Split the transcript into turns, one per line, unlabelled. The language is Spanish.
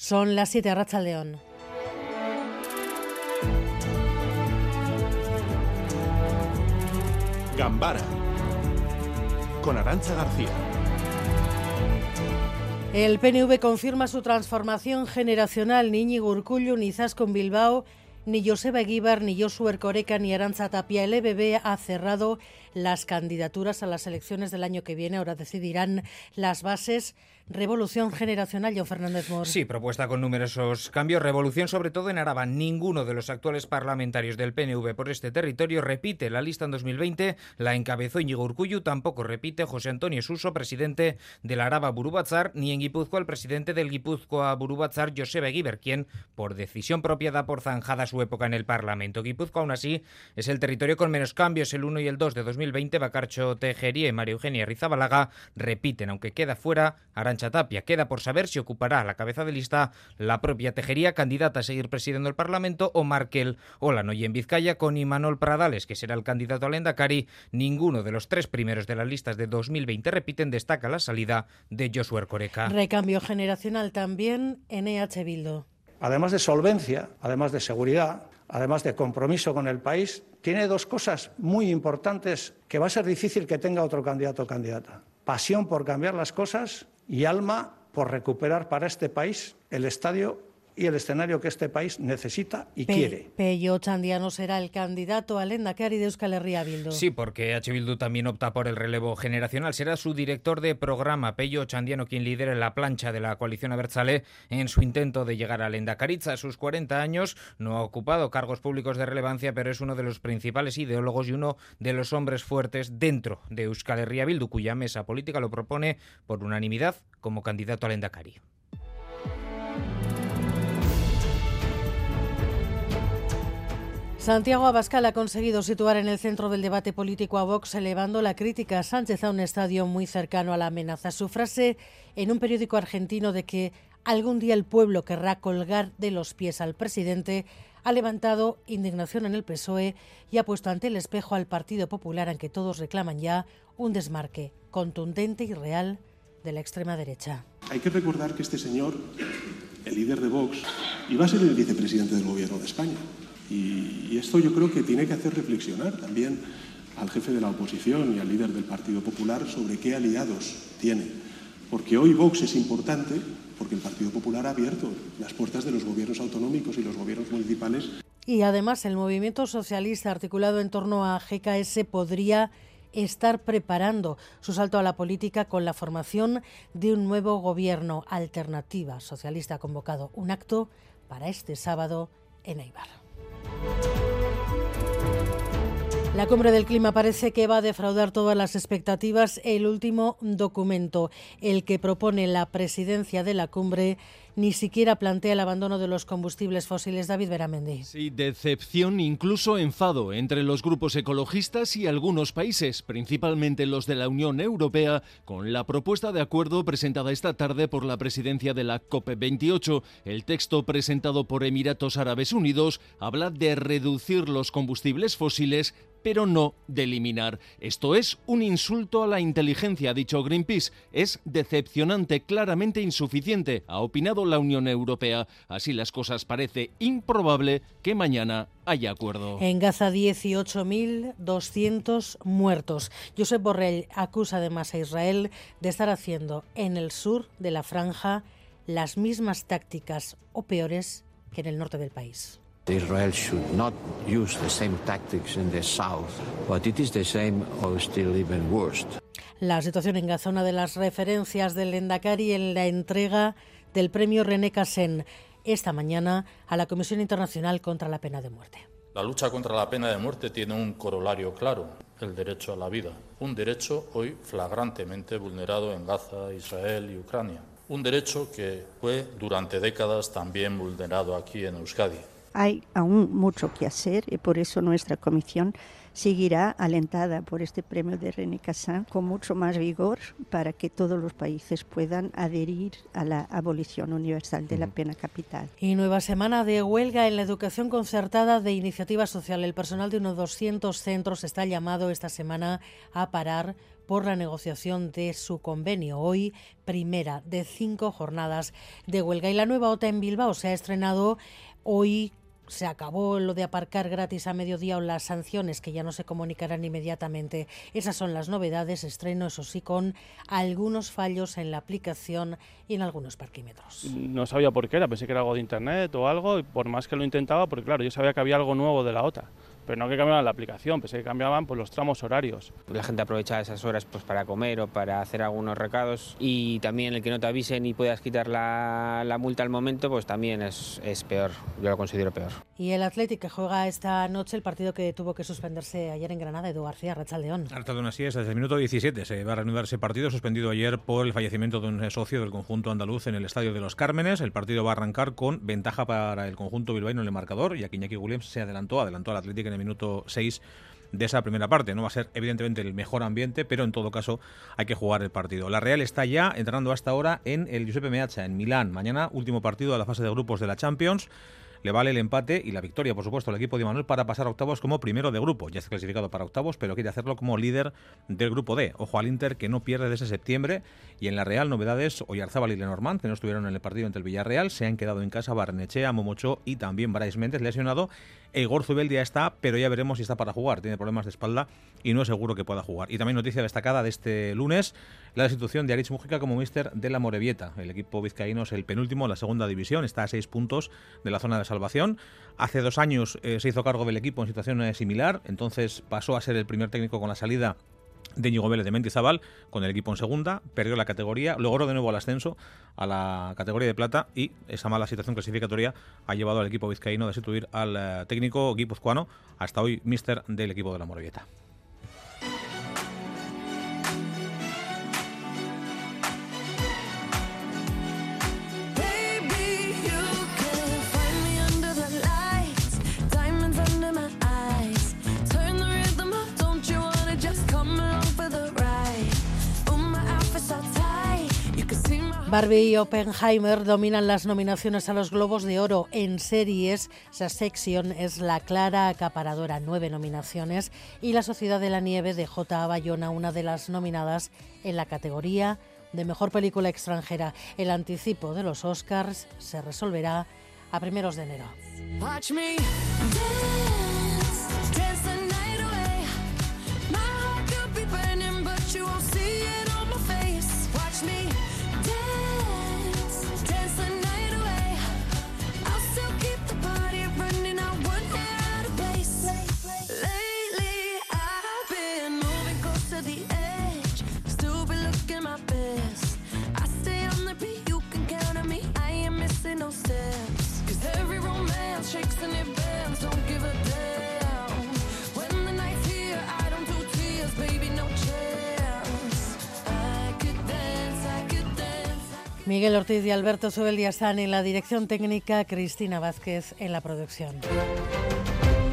Son las 7 a Racha León.
Gambara con Arancha García.
El PNV confirma su transformación generacional. Ni Íñigo ni con Bilbao, ni Joseba Eguíbar, ni Josué Coreca, ni Aranza Tapia. El EBB ha cerrado las candidaturas a las elecciones del año que viene. Ahora decidirán las bases revolución generacional, John Fernández Mor.
Sí, propuesta con numerosos cambios. Revolución sobre todo en Araba. Ninguno de los actuales parlamentarios del PNV por este territorio repite la lista en 2020. La encabezó Íñigo Urcuyu, tampoco repite José Antonio Suso, presidente del Araba Burubatzar, ni en Guipúzcoa el presidente del Guipúzcoa Burubatzar, Joseba Eguiber, quien, por decisión propia, da por zanjada su época en el Parlamento. Guipúzcoa, aún así, es el territorio con menos cambios. El 1 y el 2 de 2020, Bacarcho Tejería y María Eugenia Rizabalaga repiten, aunque queda fuera Tapia. Queda por saber si ocupará la cabeza de lista la propia Tejería, candidata a seguir presidiendo el Parlamento, o Markel Olano. Y en Vizcaya, con Imanol Pradales, que será el candidato al Endacari, ninguno de los tres primeros de las listas de 2020 repiten, destaca la salida de Josué Coreca.
Recambio generacional también en EH Bildo.
Además de solvencia, además de seguridad, además de compromiso con el país, tiene dos cosas muy importantes que va a ser difícil que tenga otro candidato o candidata. Pasión por cambiar las cosas y alma por recuperar para este país el estadio y el escenario que este país necesita y quiere.
Pello Chandiano será el candidato al Endacari de Euskal Herria Bildu.
Sí, porque H. Bildu también opta por el relevo generacional. Será su director de programa, Pello Chandiano, quien lidere la plancha de la coalición Abertzale en su intento de llegar al Endacariza. A sus 40 años no ha ocupado cargos públicos de relevancia, pero es uno de los principales ideólogos y uno de los hombres fuertes dentro de Euskal Herria Bildu, cuya mesa política lo propone por unanimidad como candidato al Endacari.
Santiago Abascal ha conseguido situar en el centro del debate político a Vox, elevando la crítica a Sánchez a un estadio muy cercano a la amenaza. Su frase en un periódico argentino de que algún día el pueblo querrá colgar de los pies al presidente ha levantado indignación en el PSOE y ha puesto ante el espejo al Partido Popular, en que todos reclaman ya un desmarque contundente y real de la extrema derecha.
Hay que recordar que este señor, el líder de Vox, iba a ser el vicepresidente del Gobierno de España. Y, esto yo creo que tiene que hacer reflexionar también al jefe de la oposición y al líder del Partido Popular sobre qué aliados tiene. Porque hoy Vox es importante porque el Partido Popular ha abierto las puertas de los gobiernos autonómicos y los gobiernos municipales.
Y además el movimiento socialista articulado en torno a GKS podría estar preparando su salto a la política con la formación de un nuevo gobierno alternativa socialista ha convocado un acto para este sábado en Eibar. La cumbre del clima parece que va a defraudar todas las expectativas. El último documento, el que propone la presidencia de la cumbre, ni siquiera plantea el abandono de los combustibles fósiles. David Beramendi.
Sí, decepción, incluso enfado entre los grupos ecologistas y algunos países, principalmente los de la Unión Europea, con la propuesta de acuerdo presentada esta tarde por la presidencia de la COP28. El texto presentado por Emiratos Árabes Unidos habla de reducir los combustibles fósiles pero no de eliminar. Esto es un insulto a la inteligencia, ha dicho Greenpeace. Es decepcionante, claramente insuficiente, ha opinado la Unión Europea. Así las cosas parece improbable que mañana haya acuerdo.
En Gaza 18.200 muertos. Josep Borrell acusa además a Israel de estar haciendo en el sur de la franja las mismas tácticas o peores que en el norte del país.
Israel should not use the same tactics in the south, but it is the same or still even worse.
La situación en Gaza, una de las referencias del Endacari en la entrega del premio René Cassin esta mañana a la Comisión Internacional contra la Pena de Muerte.
La lucha contra la pena de muerte tiene un corolario claro, el derecho a la vida, un derecho hoy flagrantemente vulnerado en Gaza, Israel y Ucrania, un derecho que fue durante décadas también vulnerado aquí en Euskadi.
Hay aún mucho que hacer y por eso nuestra comisión seguirá alentada por este premio de René Cassin con mucho más vigor para que todos los países puedan adherir a la abolición universal de la pena capital.
Y nueva semana de huelga en la educación concertada de iniciativa social. El personal de unos 200 centros está llamado esta semana a parar por la negociación de su convenio. Hoy, primera de cinco jornadas de huelga. Y la nueva OTA en Bilbao se ha estrenado hoy se acabó lo de aparcar gratis a mediodía o las sanciones que ya no se comunicarán inmediatamente. Esas son las novedades, estreno, eso sí, con algunos fallos en la aplicación y en algunos parquímetros.
No sabía por qué era, pensé que era algo de internet o algo, y por más que lo intentaba, porque claro, yo sabía que había algo nuevo de la OTA pero no que cambiaban la aplicación, pensé que cambiaban pues, los tramos horarios.
La gente aprovecha esas horas pues, para comer o para hacer algunos recados y también el que no te avisen y puedas quitar la, la multa al momento, pues también es, es, peor, yo lo considero peor.
Y el Athletic que juega esta noche el partido que tuvo que suspenderse ayer en Granada, Edu García, Rachaldeón.
Rachaldeón, así es, desde el minuto 17 se va a reanudar ese partido suspendido ayer por el fallecimiento de un socio del conjunto andaluz en el Estadio de los Cármenes. El partido va a arrancar con ventaja para el conjunto bilbaíno en el marcador y aquí Iñaki Williams se adelantó, adelantó al Athletic en el minuto 6 de esa primera parte. No va a ser evidentemente el mejor ambiente, pero en todo caso hay que jugar el partido. La Real está ya entrando hasta ahora en el Giuseppe Meazza, en Milán. Mañana, último partido de la fase de grupos de la Champions le vale el empate y la victoria, por supuesto, al equipo de Manuel para pasar a octavos como primero de grupo. Ya está clasificado para octavos, pero quiere hacerlo como líder del grupo D. Ojo al Inter que no pierde desde septiembre. Y en la Real, novedades: Oyarzábal y Lenormand, que no estuvieron en el partido entre el Villarreal, se han quedado en casa Barnechea, Momocho y también Brais Méndez lesionado. Igor Zubel ya está, pero ya veremos si está para jugar. Tiene problemas de espalda y no es seguro que pueda jugar. Y también noticia destacada de este lunes, la destitución de Aritz Mujica como mister de la Morevieta. El equipo vizcaíno es el penúltimo en la segunda división, está a seis puntos de la zona de salvación. Hace dos años eh, se hizo cargo del equipo en situación similar, entonces pasó a ser el primer técnico con la salida de Ñigo Vélez de Mentizabal con el equipo en segunda, perdió la categoría, logró de nuevo el ascenso a la categoría de plata y esa mala situación clasificatoria ha llevado al equipo vizcaíno a destituir al eh, técnico guipuzcoano, hasta hoy mister del equipo de la Morevieta.
Barbie y Oppenheimer dominan las nominaciones a los Globos de Oro en series. Sección es la clara acaparadora, nueve nominaciones. Y La Sociedad de la Nieve de J. Bayona, una de las nominadas en la categoría de Mejor Película Extranjera. El anticipo de los Oscars se resolverá a primeros de enero. Miguel Ortiz y Alberto están en la dirección técnica, Cristina Vázquez en la producción.